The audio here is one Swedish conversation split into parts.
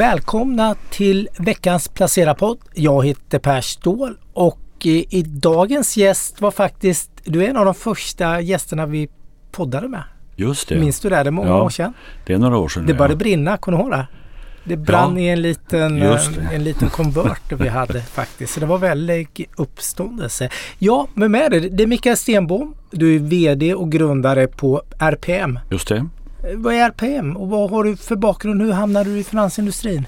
Välkomna till veckans Placera-podd. Jag heter Per Ståhl och eh, i dagens gäst var faktiskt, du är en av de första gästerna vi poddade med. Just det. Minns du det? Det är många Ja, år sedan. Det är några år sedan Det började ja. brinna, kommer du ihåg det? Det brann Ja, i en liten, eh, en liten konvert vi hade faktiskt. Så det var väldigt uppståndelse. Ja, men med det, det är Mikael Stenbom. Du är VD och grundare på RPM. Just det. Vad är RPM och vad har du för bakgrund? Hur hamnade du i finansindustrin?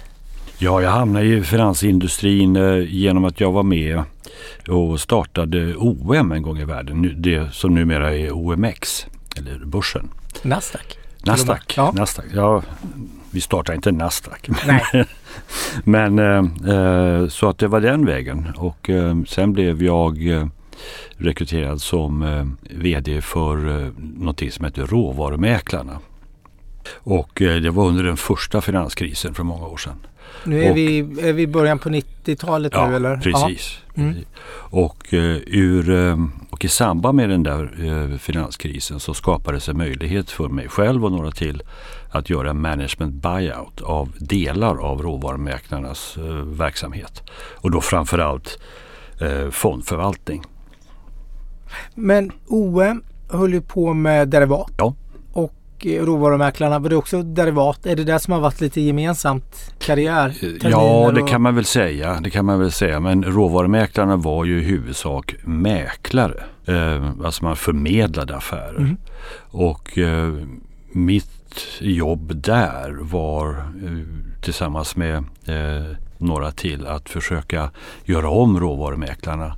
Ja, jag hamnade i finansindustrin eh, genom att jag var med och startade OM en gång i världen. Det som numera är OMX, eller börsen. Nasdaq. Nasdaq. Ja. Nasdaq. Ja, vi startade inte Nasdaq. Nej. Men eh, eh, så att det var den vägen. Och eh, sen blev jag eh, rekryterad som VD för någonting som heter Råvarumäklarna. Och eh, det var under den första finanskrisen för många år sedan. Nu är, Och- vi, är vi i början på 90-talet nu eller? precis. Mm. Och, eh, ur, eh, och i samband med den där finanskrisen så skapades en möjlighet för mig själv och några till att göra en management buyout av delar av råvarumäklarnas verksamhet. Och då framförallt fondförvaltning. Men OM höll ju på med derivat. Ja. Och eh, råvarumäklarna, var det också derivat? Är det det som har varit lite gemensamt karriär? Eh, Ja, det och- kan man väl säga. Det kan man väl säga. Men råvarumäklarna var ju i huvudsak mäklare. Eh, alltså man förmedlade affärer. Mhm. Och eh, mitt jobb där var eh, tillsammans med eh, några till att försöka göra om råvarumäklarna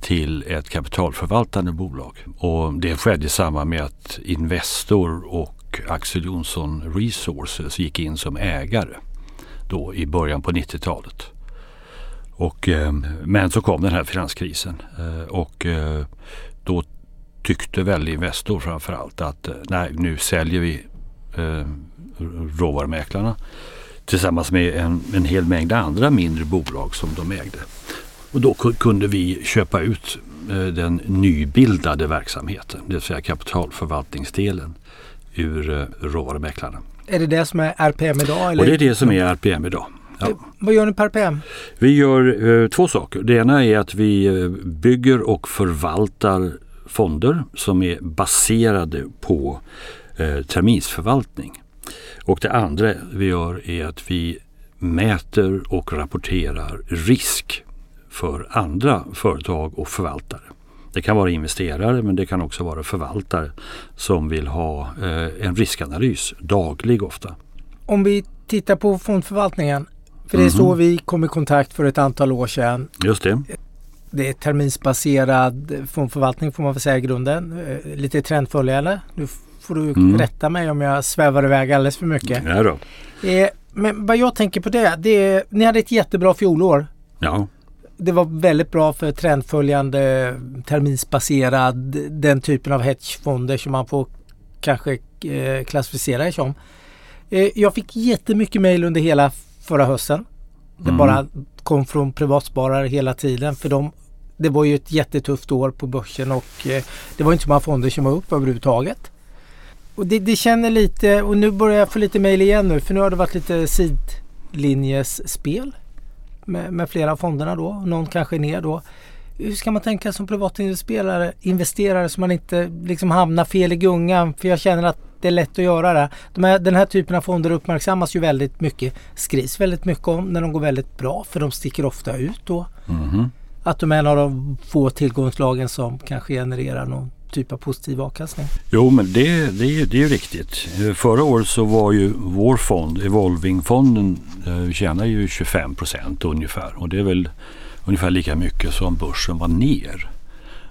till ett kapitalförvaltande bolag. Och det skedde i samband med att Investor och Axel Johnson Resources gick in som ägare då i början på 90-talet. Och, ehm, men så kom den här finanskrisen eh, och eh, då tyckte väl Investor framförallt att eh, nej, nu säljer vi råvarumäklarna tillsammans med en, en hel mängd andra mindre bolag som de ägde. Och då kunde vi köpa ut den nybildade verksamheten, det vill säga kapitalförvaltningsdelen ur eh, råvarumäklarna. Är det det som är RPM idag? Eller? Och det är det som är RPM idag. Ja. Eh, Vad gör ni på RPM? Vi gör eh, två saker. Det ena är att vi eh, bygger och förvaltar fonder som är baserade på eh, terminsförvaltning. Och det andra vi gör är att vi mäter och rapporterar risk för andra företag och förvaltare. Det kan vara investerare men det kan också vara förvaltare som vill ha eh, en riskanalys, daglig ofta. Om vi tittar på fondförvaltningen. För det är Mhm. så vi kom i kontakt för ett antal år sedan. Just det. Det är terminsbaserad fondförvaltning får man väl säga i grunden. Eh, Lite trendföljande. Nu får du Mm. rätta mig om jag svävar iväg alldeles för mycket. Ja, då. Eh, Men vad jag tänker på det, det är, ni hade ett jättebra fjolår. ja. Det var väldigt bra för trendföljande, terminsbaserad, den typen av hedgefonder som man får kanske eh, klassificera det som. Eh, jag fick jättemycket mejl under hela förra hösten. Det Mm. bara kom från privatsparare hela tiden för de, det var ju ett jättetufft år på börsen och eh, det var inte så många fonder som var upp överhuvudtaget. Och det, det känner lite, och nu börjar jag få lite mejl igen nu för nu har det varit lite sidlinjesspel med, med flera av fonderna då. Någon kanske är ner då. Hur ska man tänka som privatinvesterare investerare så man inte liksom hamnar fel i gungan? För jag känner att det är lätt att göra det. De här, den här typen av fonder uppmärksammas ju väldigt mycket. Skrivs väldigt mycket om när de går väldigt bra för de sticker ofta ut då. Mhm. Att de är en av de få tillgångslagen som kanske genererar någon typ av positiv avkastning. Jo, men det, det, är ju- det är ju riktigt. Eh, förra året så var ju vår fond, Evolving-fonden, eh, tjänar ju 25 procent ungefär. Och det är väl ungefär lika mycket som börsen var ner.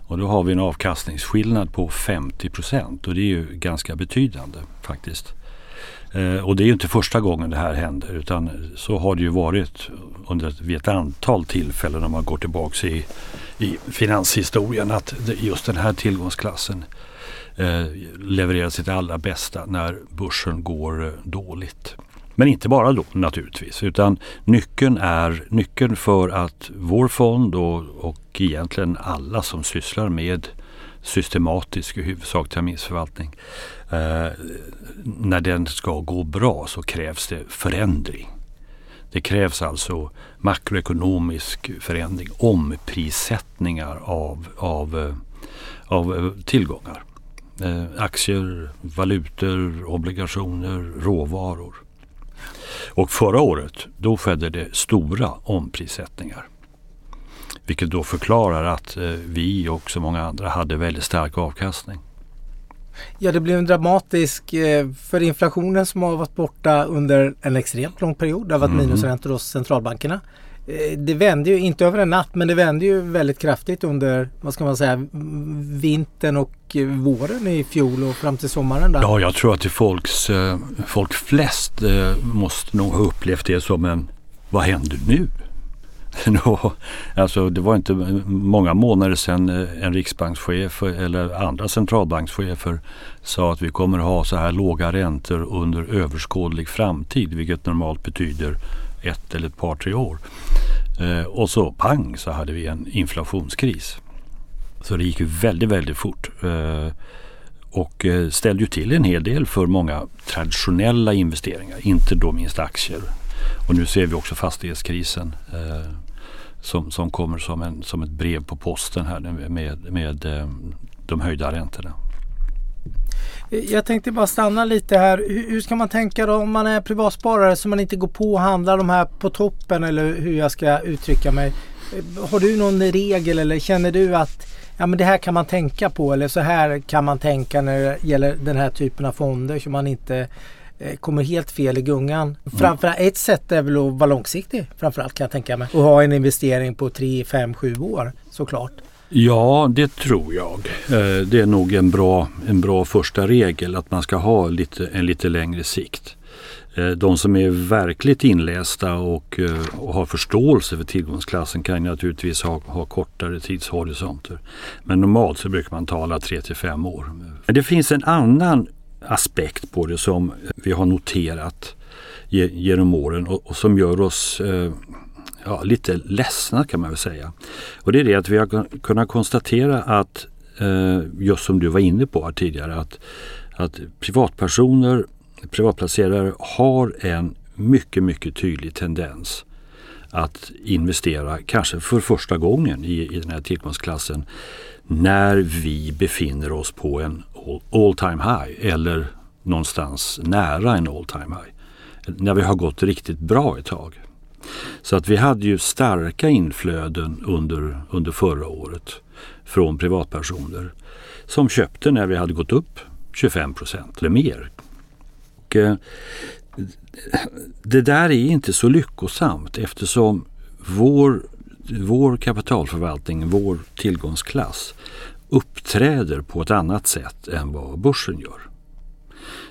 Och då har vi en avkastningsskillnad på 50 procent och det är ju ganska betydande faktiskt. Eh, och det är ju inte första gången det här händer utan så har det ju varit under ett, vid ett antal tillfällen om man går tillbaka i, i finanshistorien att just den här tillgångsklassen eh, levererar sitt allra bästa när börsen går eh, dåligt. Men inte bara då naturligtvis utan nyckeln är nyckeln för att vår fond och, och egentligen alla som sysslar med systematisk i huvudsak terminsförvaltning. Eh, när den ska gå bra så krävs det förändring. Det krävs alltså makroekonomisk förändring, omprissättningar av, av, eh, av eh, tillgångar. Eh, aktier, valutor, obligationer, råvaror. Och förra året då skedde det stora omprissättningar. Vilket då förklarar att eh, vi och så många andra hade väldigt stark avkastning. Ja, det blev en dramatisk eh, för inflationen som har varit borta under en extremt lång period. Det har varit mm. minusräntor hos centralbankerna. Eh, det vände ju, inte över en natt, men det vände ju väldigt kraftigt under, vad ska man säga, vintern och våren i fjol och fram till sommaren. Där. Ja, jag tror att folks, folk flest måste nog ha upplevt det som en, vad händer nu? alltså det var inte många månader sedan eh, en riksbankschef eller andra centralbankschefer sa att vi kommer att ha så här låga räntor under överskådlig framtid, vilket normalt betyder ett eller ett par, tre år. Eh, och så pang så hade vi en inflationskris. Så det gick ju väldigt, väldigt fort. Eh, och eh, ställde ju till en hel del för många traditionella investeringar, inte då minst aktier. Och nu ser vi också fastighetskrisen eh, som, som kommer som, en, som ett brev på posten här med, med eh, de höjda räntorna. Jag tänkte bara stanna lite här. Hur, ska man tänka då om man är privatsparare så man inte går på och handlar de här på toppen eller hur jag ska uttrycka mig. Har du någon regel eller känner du att ja, men det här kan man tänka på eller så här kan man tänka när det gäller den här typen av fonder så man inte kommer helt fel i gungan. Mm. Framförallt ett sätt är väl att vara långsiktig framförallt kan jag tänka mig. Och ha en investering på 3, 5, 7 år såklart. Ja, det tror jag. Eh, det är nog en bra, en bra första regel att man ska ha lite, en lite längre sikt. Eh, de som är verkligt inlästa och, och, har förståelse för tillgångsklassen kan naturligtvis ha, ha kortare tidshorisonter. Men normalt så brukar man tala 3 till 5 år. Men det finns en annan aspekt på det som vi har noterat genom åren och, och som gör oss eh, ja, lite ledsna kan man väl säga. Och det är det att vi har kunnat konstatera att, eh, just som du var inne på tidigare, att, att privatpersoner, privatplacerare har en mycket, mycket tydlig tendens att investera, kanske för första gången i, i den här tillgångsklassen, när vi befinner oss på en all time high eller någonstans nära en all time high. När vi har gått riktigt bra ett tag. Så att vi hade ju starka inflöden under, under förra året från privatpersoner som köpte när vi hade gått upp 25 procent eller mer. Och, eh, det där är inte så lyckosamt eftersom vår, vår kapitalförvaltning, vår tillgångsklass uppträder på ett annat sätt än vad börsen gör.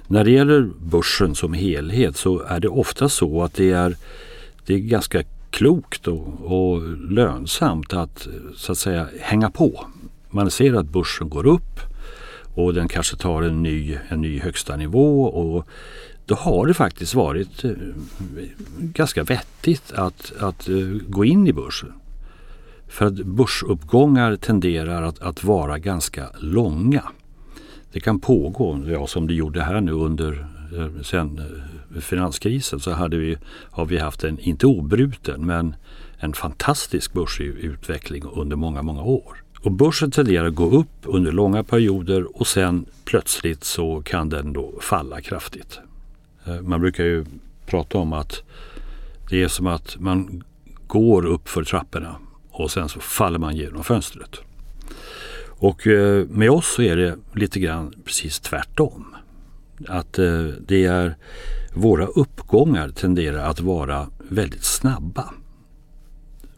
När det gäller börsen som helhet så är det ofta så att det är, det är ganska klokt och, och lönsamt att så att säga hänga på. Man ser att börsen går upp och den kanske tar en ny, en ny högsta nivå och då har det faktiskt varit eh, ganska vettigt att, att eh, gå in i börsen. För att börsuppgångar tenderar att, att vara ganska långa. Det kan pågå, ja, som det gjorde här nu under eh, sen eh, finanskrisen så hade vi, har vi haft en, inte obruten, men en fantastisk börsutveckling under många, många år. Och börsen tenderar att gå upp under långa perioder och sen plötsligt så kan den då falla kraftigt. Eh, man brukar ju prata om att det är som att man går upp för trapporna och sen så faller man genom fönstret. Och eh, med oss så är det lite grann precis tvärtom. Att eh, det är våra uppgångar tenderar att vara väldigt snabba.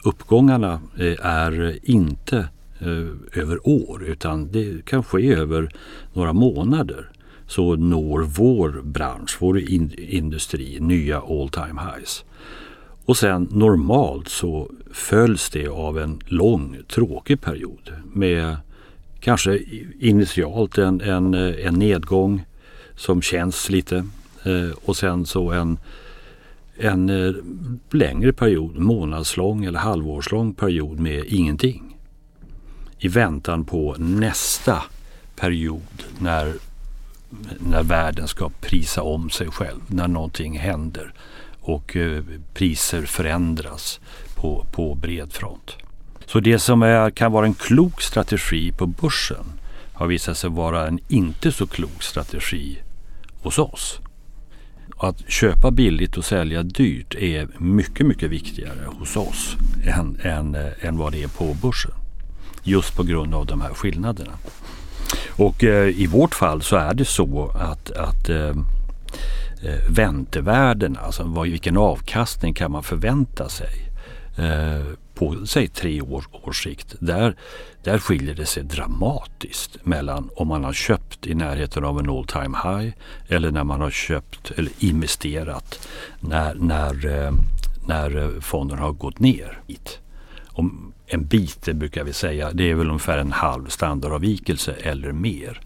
Uppgångarna eh, är inte eh, över år utan det kan ske över några månader så når vår bransch, vår industri nya all time highs. Och sen normalt så följs det av en lång tråkig period med kanske initialt en, en, en nedgång som känns lite eh, och sen så en, en eh, längre period, månadslång eller halvårslång period med ingenting. I väntan på nästa period när, när världen ska prisa om sig själv, när någonting händer och eh, priser förändras på, på bred front. Så det som är, kan vara en klok strategi på börsen har visat sig vara en inte så klok strategi hos oss. Att köpa billigt och sälja dyrt är mycket, mycket viktigare hos oss än, än, eh, än vad det är på börsen. Just på grund av de här skillnaderna. Och eh, i vårt fall så är det så att, att eh, eh väntevärdena, alltså vad, vilken avkastning kan man förvänta sig eh, på säg tre år, års sikt. Där, där skiljer det sig dramatiskt mellan om man har köpt i närheten av en all time high eller när man har köpt eller investerat när, när, eh, när eh, fonden har gått ner. Om en bit det brukar vi säga, det är väl ungefär en halv standardavvikelse eller mer.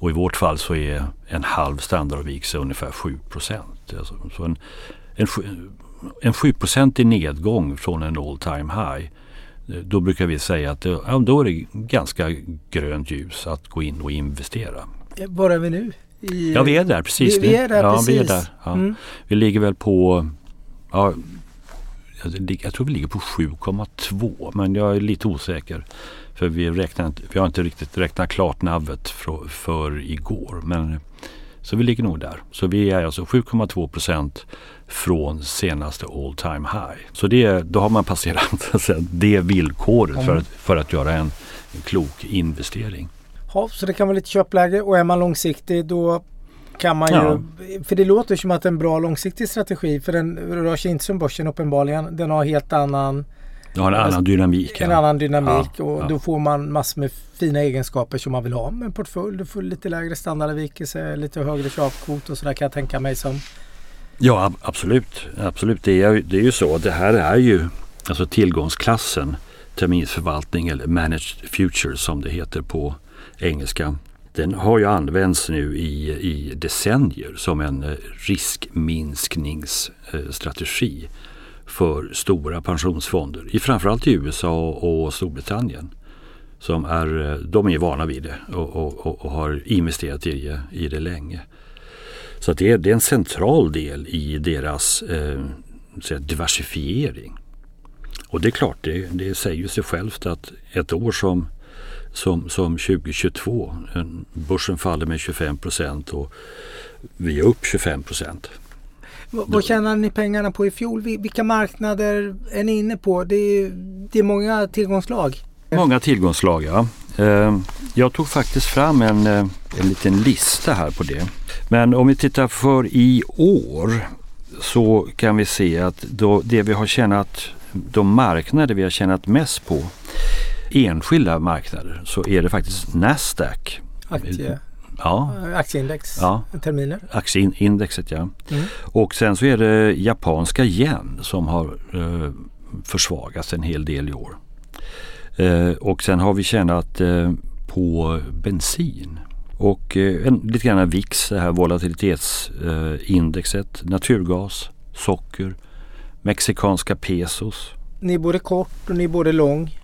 Och i vårt fall så är en halv standardavvikelse ungefär 7 procent. Alltså, så en, en, en 7 i nedgång från en all time high då brukar vi säga att ja, då är det ganska grönt ljus att gå in och investera. Var är vi nu? I, ja, vi är där precis. Vi, vi är där ja, precis. Vi, är där, ja. Mm. vi ligger väl på ja, Alltså, jag tror vi ligger på 7,2 men jag är lite osäker. För vi, räknar, vi har inte riktigt räknat klart navet för, för igår. Men, så vi ligger nog där. Så vi är alltså 7,2 procent från senaste all time high. Så det, då har man passerat alltså, det villkoret mm. för, att, för att göra en, en klok investering. Ja, så det kan vara lite köpläge och är man långsiktig då kan man ja. ju, för det låter som att en bra långsiktig strategi för den rör sig inte som börsen uppenbarligen. Den har helt annan har en annan dynamik. En ja. annan dynamik ja, och ja. då får man massor med fina egenskaper som man vill ha med en portfölj. Du får lite lägre standardavvikelse, lite högre köpkvot och sådär kan jag tänka mig som Ja absolut. absolut. Det, är, det är ju så. Det här är ju alltså tillgångsklassen terminsförvaltning eller managed futures som det heter på engelska. Den har ju använts nu i, i decennier som en eh, riskminskningsstrategi eh, för stora pensionsfonder i framförallt i USA och Storbritannien. Som är, eh, de är vana vid det och, och, och har investerat i, i det länge. Så det är, det är en central del i deras eh, diversifiering. Och det är klart, det, det säger sig självt att ett år som, som, som 2022, börsen faller med 25 procent och vi är upp 25 procent. Vad tjänar ni pengarna på i fjol? Vilka marknader är ni inne på? Det är, det är många tillgångslag. Många tillgångslag ja. Ehm, jag tog faktiskt fram en, eh, en liten lista här på det. Men om vi tittar för i år så kan vi se att det vi har tjänat, de marknader vi har tjänat mest på enskilda marknader så är det faktiskt Nasdaq. Aktie. Ja. Aktieindex, ja. terminer. Aktieindexet ja. Mm. Och sen så är det japanska yen som har eh, försvagats en hel del i år. Eh, och sen har vi tjänat eh, på bensin. Och eh, en, lite grann VIX, det här volatilitetsindexet, naturgas, socker, mexikanska pesos. Ni är både kort och ni är både lång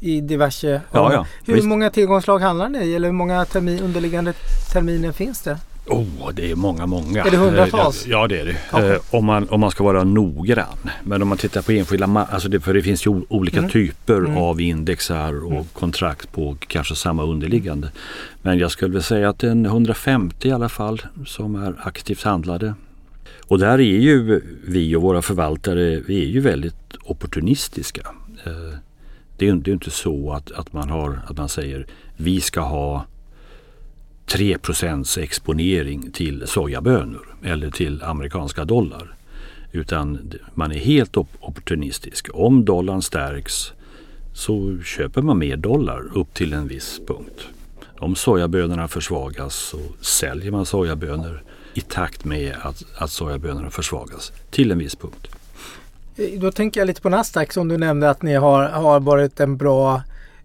i diverse... Ja, ja. Hur Visst. många tillgångslag handlar ni i eller hur många termin, underliggande terminer finns det? Oh, det är många, många. Är det hundratals? Ja, det är det. Okay. Eh, om, man, om man ska vara noggrann. Men om man tittar på enskilda, alltså det, för det finns ju olika mm. typer mm. av indexar och mm. kontrakt på kanske samma underliggande. Men jag skulle väl säga att det är en 150 i alla fall som är aktivt handlade. Och där är ju vi och våra förvaltare, vi är ju väldigt opportunistiska. Det är ju inte så att, att, man har, att man säger vi ska ha 3% exponering till sojabönor eller till amerikanska dollar. Utan man är helt opportunistisk. Om dollarn stärks så köper man mer dollar upp till en viss punkt. Om sojabönorna försvagas så säljer man sojabönor i takt med att, att sojabönorna försvagas till en viss punkt. Då tänker jag lite på Nasdaq som du nämnde att ni har, har varit en bra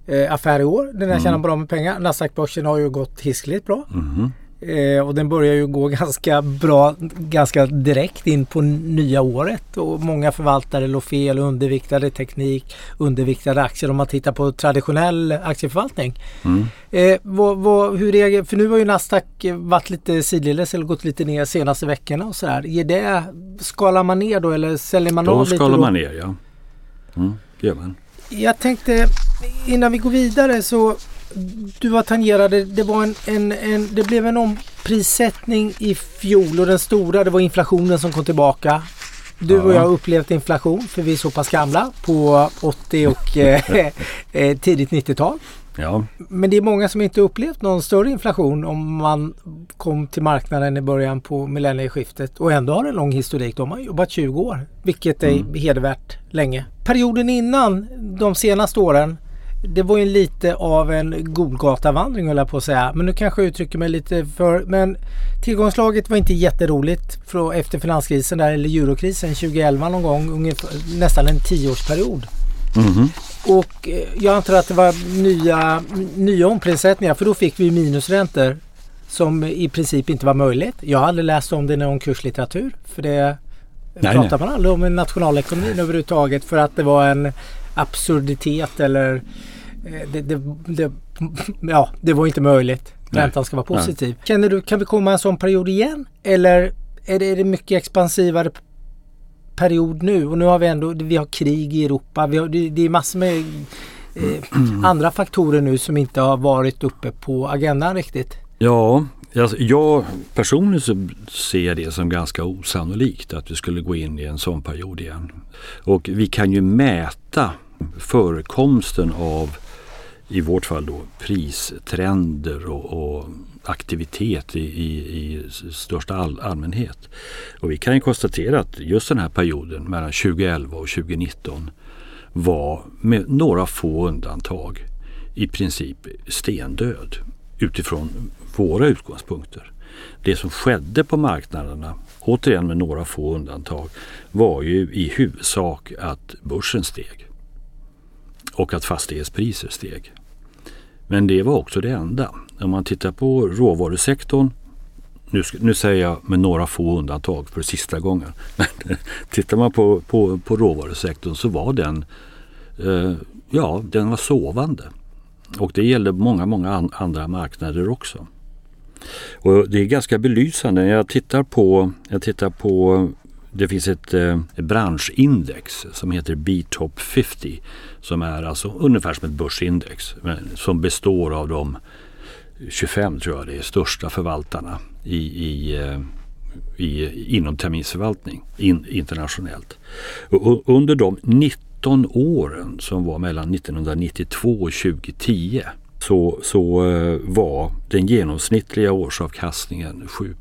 eh, affär i år. Den har mm. tjänat bra med pengar. Nasdaq-börsen har ju gått hiskligt bra. Mm. Eh, och den börjar ju gå ganska bra, ganska direkt in på nya året. Och många förvaltare låg fel, underviktade teknik, underviktade aktier om man tittar på traditionell aktieförvaltning. Mm. Eh, vad, vad, hur reagerar, för nu har ju Nasdaq varit lite sidledes eller gått lite ner senaste veckorna och sådär. Ger det, skalar man ner då eller säljer man då av lite? Då skalar man ner ja. Mm, det gör man. Jag tänkte innan vi går vidare så du var tangerade, det, var en, en, en, det blev en omprissättning i fjol och den stora det var inflationen som kom tillbaka. Du och jag har upplevt inflation för vi är så pass gamla på 80 och eh, eh tidigt 90-tal. Ja. Men det är många som inte upplevt någon större inflation om man kom till marknaden i början på millennieskiftet och ändå har en lång historik. De har jobbat 20 år, vilket är mm. hedervärt länge. Perioden innan, de senaste åren, det var ju lite av en Golgatavandring höll jag på att säga. Men nu kanske jag uttrycker mig lite för... Men tillgångslaget var inte jätteroligt efter finanskrisen där, eller eurokrisen 2011 någon gång. Ungefär, nästan en tioårsperiod. Mm. Och eh, jag antar att det var nya, nya omprissättningar för då fick vi minusräntor som i princip inte var möjligt. Jag har aldrig läst om det i någon kurslitteratur. För det nej, pratar nej. man aldrig om i nationalekonomin överhuvudtaget för att det var en absurditet eller Eh, det, det, det, ja, det var inte möjligt. Räntan ska vara positiv. Nej. Känner du, kan vi komma en sån period igen? Eller är det, är det mycket expansivare period nu? Och nu har vi ändå, vi har krig i Europa. Vi har, det, det är massor med eh, andra faktorer nu som inte har varit uppe på agendan riktigt. Ja, alltså jag personligen ser det som ganska osannolikt att vi skulle gå in i en sån period igen. Och vi kan ju mäta förekomsten av i vårt fall då pristrender och, och aktivitet i, i, i största all, allmänhet. Och vi kan ju konstatera att just den här perioden mellan 2011 och 2019 var med några få undantag i princip stendöd utifrån våra utgångspunkter. Det som skedde på marknaderna, återigen med några få undantag, var ju i huvudsak att börsen steg och att fastighetspriser steg. Men det var också det enda. Om man tittar på råvarusektorn nu, nu, säger jag med några få undantag för sista gången. Men tittar man på, på, på råvarusektorn så var den, eh, ja, den var sovande. Och det gällde många, många an, andra marknader också. Och det är ganska belysande. Jag tittar på, jag tittar på det finns ett eh, branschindex som heter B-top 50 som är alltså ungefär som ett börsindex men som består av de 25 tror jag det är största förvaltarna i, i, eh, i, inom terminsförvaltning in, internationellt. Och under de 19 åren som var mellan 1992 och 2010 så, så eh, var den genomsnittliga årsavkastningen 7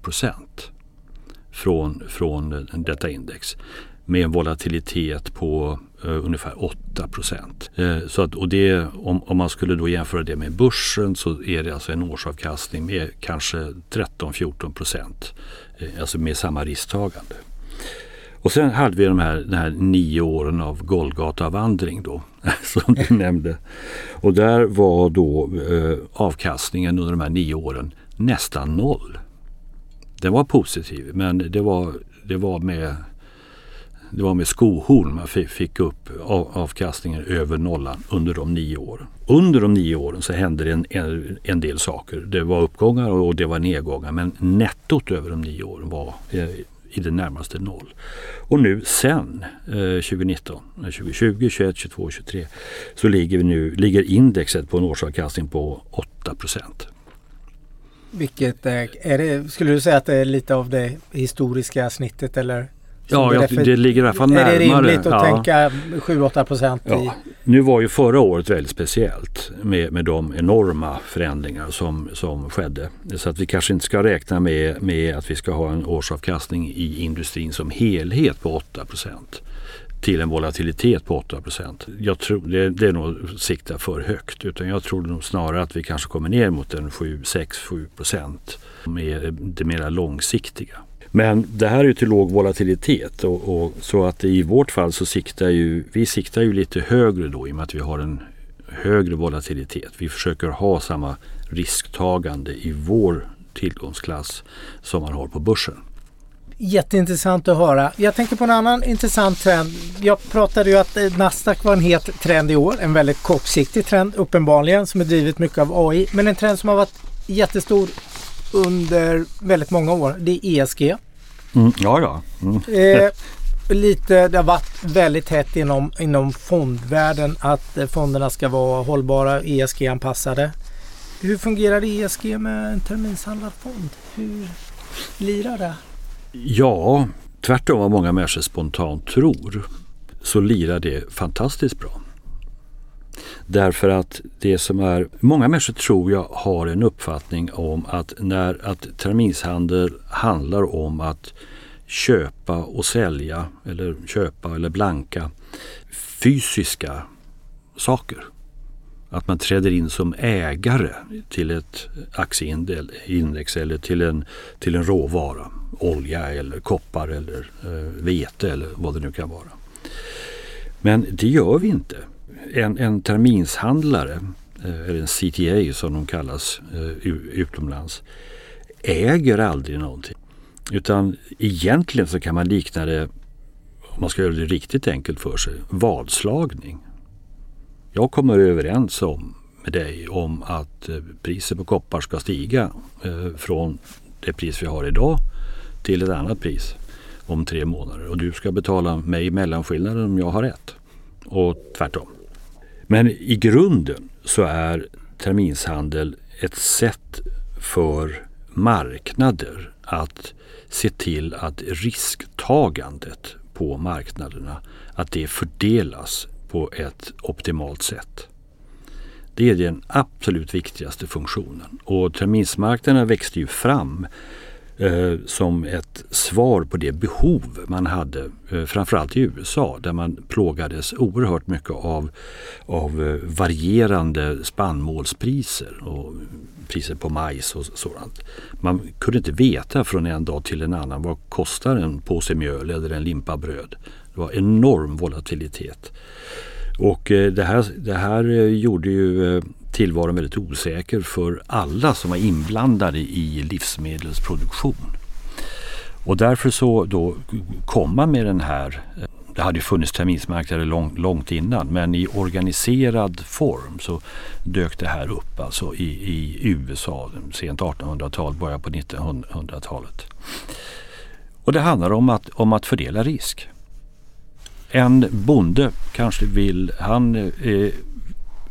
från, från detta index med en volatilitet på uh, ungefär 8 procent. Uh, så att, och det, om, om, man skulle då jämföra det med börsen så är det alltså en årsavkastning med kanske 13-14 procent. Uh, alltså med samma risktagande. Och sen hade vi de här, de här nio åren av Golgatavandring då, som du nämnde. Och där var då avkastningen under de här nio åren nästan noll. Den var positiv men det var, det var med det var med skohorn man fick upp avkastningen över nollan under de nio åren. Under de nio åren så hände det en, en, en del saker. Det var uppgångar och det var nedgångar men nettot över de nio åren var eh, i det närmaste noll. Och nu sen eh, 2019, 2020, 21, 22, 23 så ligger, vi nu, ligger indexet på en årsavkastning på 8 procent. Vilket är, är det, skulle du säga att det är lite av det historiska snittet eller? Ja, jag, det ligger i alla fall närmare. Är det rimligt att ja. tänka 7-8 procent? Ja. Nu var ju förra året väldigt speciellt med, med de enorma förändringar som, som skedde. Så att vi kanske inte ska räkna med, med att vi ska ha en årsavkastning i industrin som helhet på 8 procent till en volatilitet på 8 Jag tror det, det är nog sikta för högt utan jag tror nog snarare att vi kanske kommer ner mot en 7, 6, 7 procent med det mera långsiktiga. Men det här är ju till låg volatilitet och, och, så att i vårt fall så siktar ju vi siktar ju lite högre då i och med att vi har en högre volatilitet. Vi försöker ha samma risktagande i vår tillgångsklass som man har på börsen. Jätteintressant att höra. Jag tänker på en annan intressant trend. Jag pratade ju att eh, Nasdaq var en het trend i år. En väldigt kortsiktig trend uppenbarligen som är drivet mycket av AI. Men en trend som har varit jättestor under väldigt många år. Det är ESG. Mm, ja, ja. Mm. Eh, lite, det har varit väldigt hett inom, inom fondvärlden att eh, fonderna ska vara hållbara, ESG-anpassade. Hur fungerar ESG med en terminshandlad fond? Hur lirar det? Ja, tvärtom vad många människor spontant tror så lirar det fantastiskt bra. Därför att det som är, många människor tror jag har en uppfattning om att när att terminshandel handlar om att köpa och sälja eller köpa eller blanka fysiska saker. Att man träder in som ägare till ett aktieindex eller till en, till en råvara. Olja eller koppar eller eh, vete eller vad det nu kan vara. Men det gör vi inte. En, en terminshandlare, eh, eller en CTA som de kallas eh, utomlands, äger aldrig någonting. Utan egentligen så kan man likna det, om man ska göra det riktigt enkelt för sig, vadslagning. Jag kommer överens om med dig om att eh, priset på koppar ska stiga eh, från det pris vi har idag till ett annat pris om tre månader. Och du ska betala mig mellanskillnaden om jag har rätt. Och tvärtom. Men i grunden så är terminshandel ett sätt för marknader att se till att risktagandet på marknaderna att det fördelas på ett optimalt sätt. Det är den absolut viktigaste funktionen. Och terminsmarknaderna växte ju fram eh, som ett svar på det behov man hade, eh, framförallt i USA där man plågades oerhört mycket av, av eh, varierande spannmålspriser och priser på majs och sådant. Man kunde inte veta från en dag till en annan vad kostar en påse mjöl eller en limpa bröd. Det var enorm volatilitet. Och eh, det här, det här eh, gjorde ju tillvaron väldigt osäker för alla som var inblandade i livsmedelsproduktion. Och därför så då kom man med den här det hade funnits terminsmarknader lång, långt innan men i organiserad form så dök det här upp alltså i, i USA sent 1800-tal, början på 1900-talet. Och det handlar om att, om att fördela risk. En bonde kanske vill, han eh,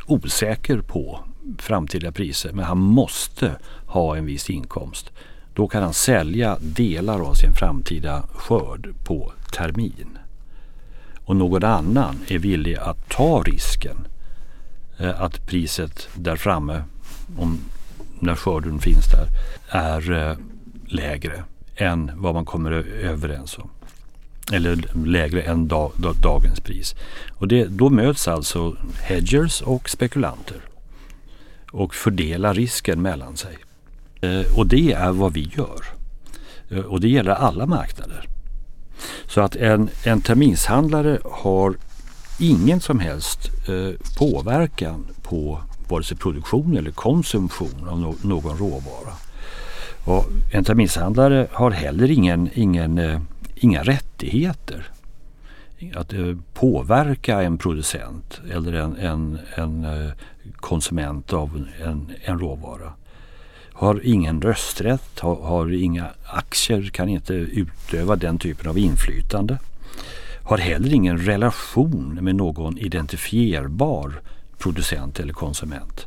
osäker på framtida priser men han måste ha en viss inkomst. Då kan han sälja delar av sin framtida skörd på termin och någon annan är villig att ta risken eh, att priset där framme, om, när skörden finns där, är eh, lägre än vad man kommer överens om. Eller lägre än dag, dagens pris. Och det, då möts alltså hedgers och spekulanter och fördelar risken mellan sig. Eh, och det är vad vi gör. Eh, och det gäller alla marknader. Så att en, en terminshandlare har ingen som helst eh, påverkan på vare sig produktion eller konsumtion av no någon råvara. Och en terminshandlare har heller ingen, ingen, eh, inga rättigheter att eh, påverka en producent eller en, en, en eh, konsument av en, en råvara har ingen rösträtt, har, har inga aktier, kan inte utöva den typen av inflytande. Har heller ingen relation med någon identifierbar producent eller konsument.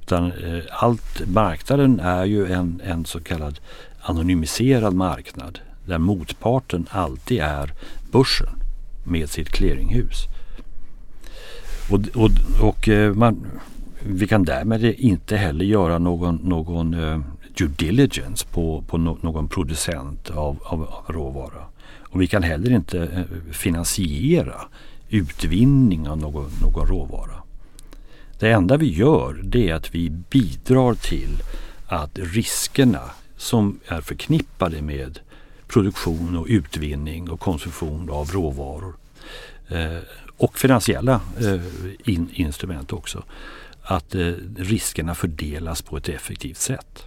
Utan eh, allt, marknaden är ju en, en så kallad anonymiserad marknad där motparten alltid är börsen med sitt clearinghus. Och, och, och eh, man, vi kan därmed inte heller göra någon, någon uh, due diligence på, på no, någon producent av, av, av, råvara. Och vi kan heller inte eh, finansiera utvinning av någon, någon råvara. Det enda vi gör det är att vi bidrar till att riskerna som är förknippade med produktion och utvinning och konsumtion av råvaror eh, och finansiella eh, in, instrument också att eh, riskerna fördelas på ett effektivt sätt.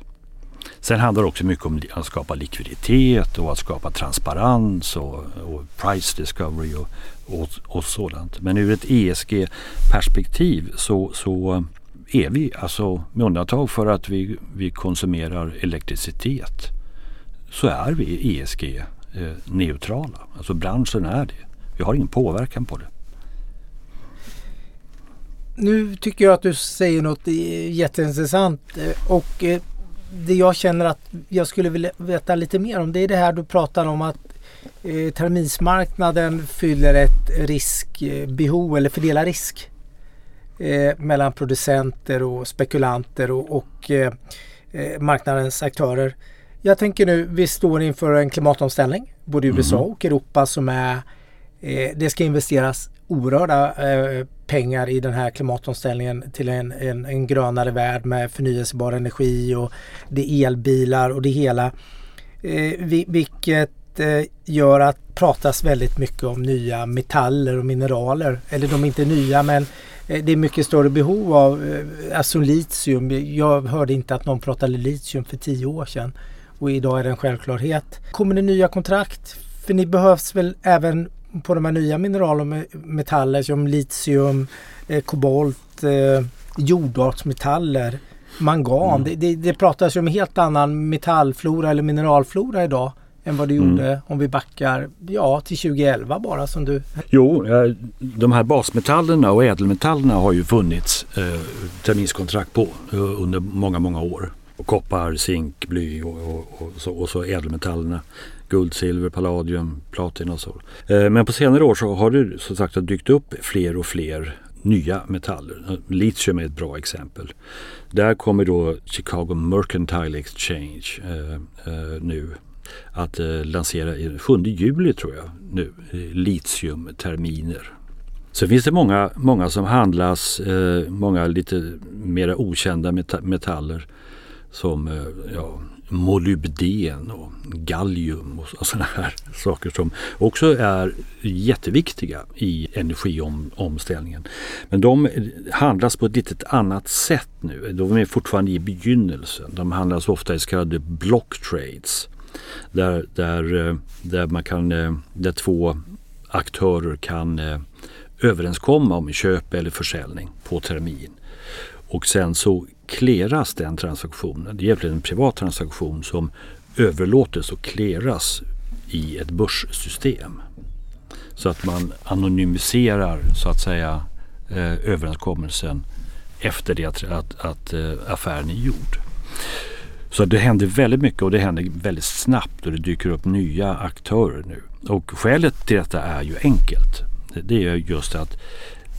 Sen handlar det också mycket om att skapa likviditet och att skapa transparens och, och price discovery och, och, och, sådant. Men ur ett ESG-perspektiv så, så är vi, alltså med undantag för att vi, vi konsumerar elektricitet, så är vi ESG-neutrala. Eh, alltså branschen är det. Vi har ingen påverkan på det. Nu tycker jag att du säger något eh, jätteintressant eh, och det jag känner att jag skulle vilja veta lite mer om det är det här du pratar om att terminsmarknaden fyller ett riskbehov eller fördelar risk mellan producenter och spekulanter och, och marknadens aktörer. Jag tänker nu, vi står inför en klimatomställning både i USA mm. och Europa som är eh, det ska investeras oerhörda eh, pengar i den här klimatomställningen till en, en, en, grönare värld med förnyelsebar energi och det är elbilar och det hela. Eh, vi, vilket eh, gör att pratas väldigt mycket om nya metaller och mineraler. Eller de är inte nya men eh, det är mycket större behov av eh, alltså litium. Jag hörde inte att någon pratade litium för tio år sedan och idag är det en självklarhet. Kommer det nya kontrakt? För ni behövs väl även på de här nya mineral och metaller som litium, eh, kobolt, eh, jordartsmetaller, mangan. Mm. Det, det, det pratas ju om en helt annan metallflora eller mineralflora idag än vad det mm. gjorde om vi backar ja, till 2011 bara som du. Jo, de här basmetallerna och ädelmetallerna har ju funnits eh, terminskontrakt på eh, under många, många år. Och koppar, zink, bly och, och, och, så, och så ädelmetallerna guld, silver, palladium, platina och så. Eh, men på senare år så har det som sagt dykt upp fler och fler nya metaller. Litium är ett bra exempel. Där kommer då Chicago Mercantile Exchange eh, eh, nu att eh, lansera 7 juli tror jag nu eh, litiumterminer. Sen finns det många, många som handlas, eh, många lite mer okända metaller som eh, ja, molybden och gallium och sådana här saker som också är jätteviktiga i energiomställningen. Men de handlas på ett lite annat sätt nu. De är fortfarande i begynnelsen. De handlas ofta i så kallade block trades. Där, där, eh, där, man kan, eh, där två aktörer kan överenskomma om köp eller försäljning på termin. Och sen så kleras den transaktionen. Det är egentligen en privat transaktion som överlåtes och kleras i ett börssystem. Så att man anonymiserar så att säga eh, överenskommelsen efter det att, att, att eh, affären är gjord. Så det händer väldigt mycket och det händer väldigt snabbt och det dyker upp nya aktörer nu. Och skälet till detta är ju enkelt. Det är just att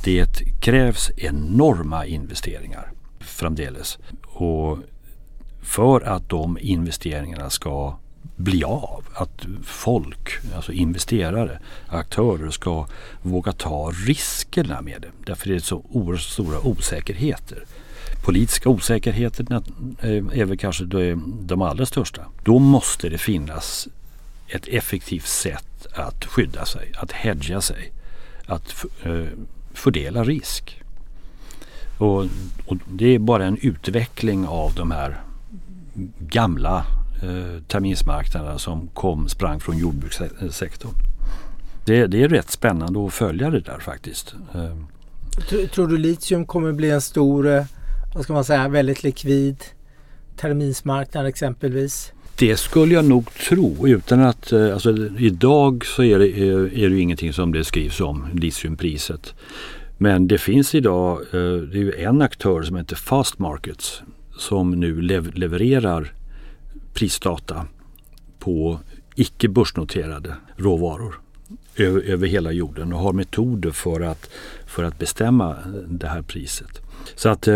det krävs enorma investeringar framdeles. Och för att de investeringarna ska bli av. Att folk, alltså investerare, aktörer ska våga ta riskerna med det. Därför är det så oerhört stora osäkerheter. Politiska osäkerheter eh, är väl kanske de allra största. Då måste det finnas ett effektivt sätt att skydda sig, att hedga sig, att eh, fördela risk. Och, och, det är bara en utveckling av de här gamla eh, terminsmarknaderna som kom, sprang från jordbrukssektorn. Det, det, är rätt spännande att följa det där faktiskt. Eh. Tror du litium kommer bli en stor, eh, vad ska man säga, väldigt likvid terminsmarknad exempelvis? Det skulle jag nog tro utan att, eh, alltså idag så är det, eh, är det ingenting som det skrivs om, litiumpriset. Men det finns idag, eh, det är ju en aktör som heter Fast Markets som nu levererar prisdata på icke börsnoterade råvaror över, över hela jorden och har metoder för att, för att bestämma det här priset. Så att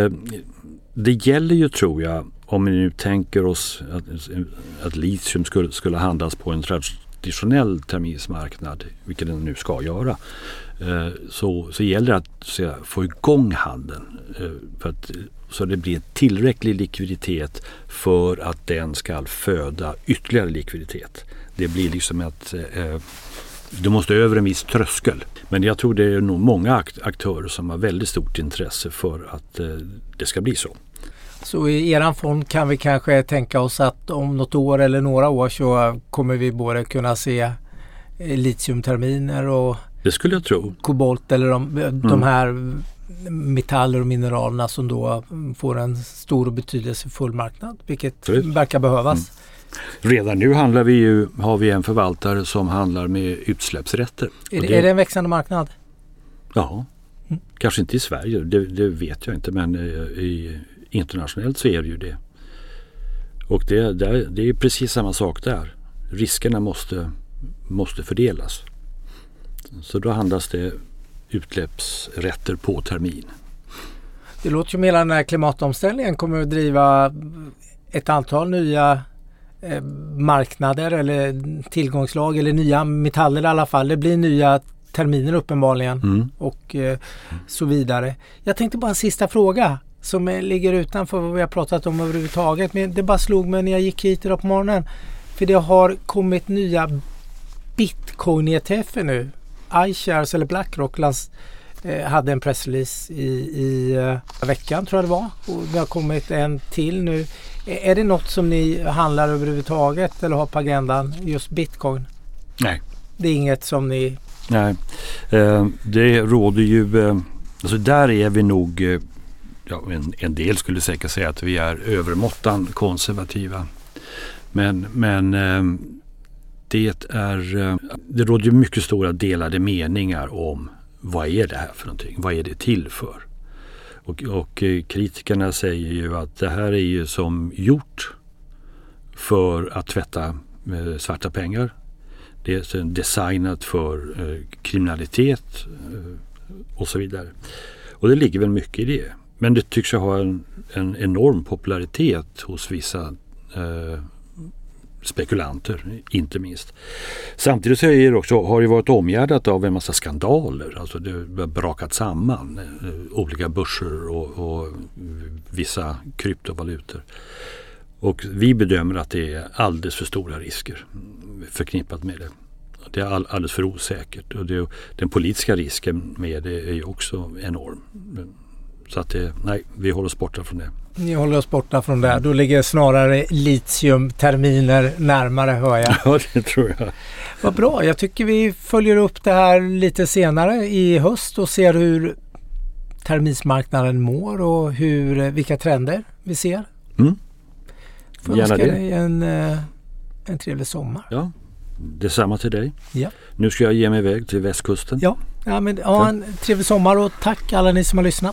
det gäller ju tror jag om vi nu tänker oss att, att litium skulle, skulle handlas på en traditionell terminsmarknad, vilket den nu ska göra, Eh, så, så gäller det att så, få igång handeln eh, för att, så det blir tillräcklig likviditet för att den ska föda ytterligare likviditet. Det blir liksom att eh, du måste över en viss tröskel. Men jag tror det är nog många aktörer som har väldigt stort intresse för att eh, det ska bli så. Så i eran fond kan vi kanske tänka oss att om något år eller några år så kommer vi både kunna se litiumterminer och Det skulle jag tro. kobolt eller de, de Mm. här metaller och mineralerna som då får en stor och betydelsefull marknad. Vilket Absolut. verkar behövas. Redan nu handlar vi ju, har vi en förvaltare som handlar med utsläppsrätter. Är, Och det, är det en växande marknad? Ja, Mm. kanske inte i Sverige, det, det vet jag inte men eh, i, internationellt så är det ju det. Och det, det, det är precis samma sak där. Riskerna måste, måste fördelas. Så då handlas det utsläppsrätter på termin. Det låter som hela den här klimatomställningen kommer att driva ett antal nya eh, marknader eller tillgångslag eller nya metaller i alla fall. Det blir nya terminer uppenbarligen Mm. och eh, så vidare. Jag tänkte bara en sista fråga som ligger utanför vad vi har pratat om överhuvudtaget. Men det bara slog mig när jag gick hit idag på morgonen. För det har kommit nya bitcoin-ETFer nu. iShares eller Blackrock lans- eh, hade en pressrelease i, i eh, veckan tror jag det var. Och det har kommit en till nu. Är det något som ni handlar överhuvudtaget eller har på agendan? Just bitcoin? Nej. Det är inget som ni... Nej, eh, det råder ju, eh, alltså där är vi nog, eh, ja, en, en del skulle säkert säga att vi är övermåttan konservativa. Men, men ehm, det är, eh, det råder ju mycket stora delade meningar om vad är det här för någonting? Vad är det till för? Och, och eh, kritikerna säger ju att det här är ju som gjort för att tvätta eh, svarta pengar. Det är designat för eh, kriminalitet eh, och så vidare. Och det ligger väl mycket i det. Men det tycks ju ha en, en enorm popularitet hos vissa eh, spekulanter, inte minst. Samtidigt så är det också, har det varit omgärdat av en massa skandaler. Alltså det har brakat samman eh, olika börser och, och vissa kryptovalutor. Och vi bedömer att det är alldeles för stora risker förknippat med det. Det är all, alldeles för osäkert och det, den politiska risken med det är ju också enorm. Så att det, nej, vi håller oss borta från det. Ni håller oss borta från det. Då ligger snarare litiumterminer närmare hör jag. Ja, det tror jag. Vad bra. Jag tycker vi följer upp det här lite senare i höst och ser hur terminsmarknaden mår och hur, vilka trender vi ser. Mm. Får Gärna önska det. dig en, eh, en trevlig sommar. Ja, detsamma till dig. Ja. Nu ska jag ge mig iväg till västkusten. Ja, ja, men, ja en trevlig sommar och tack alla ni som har lyssnat.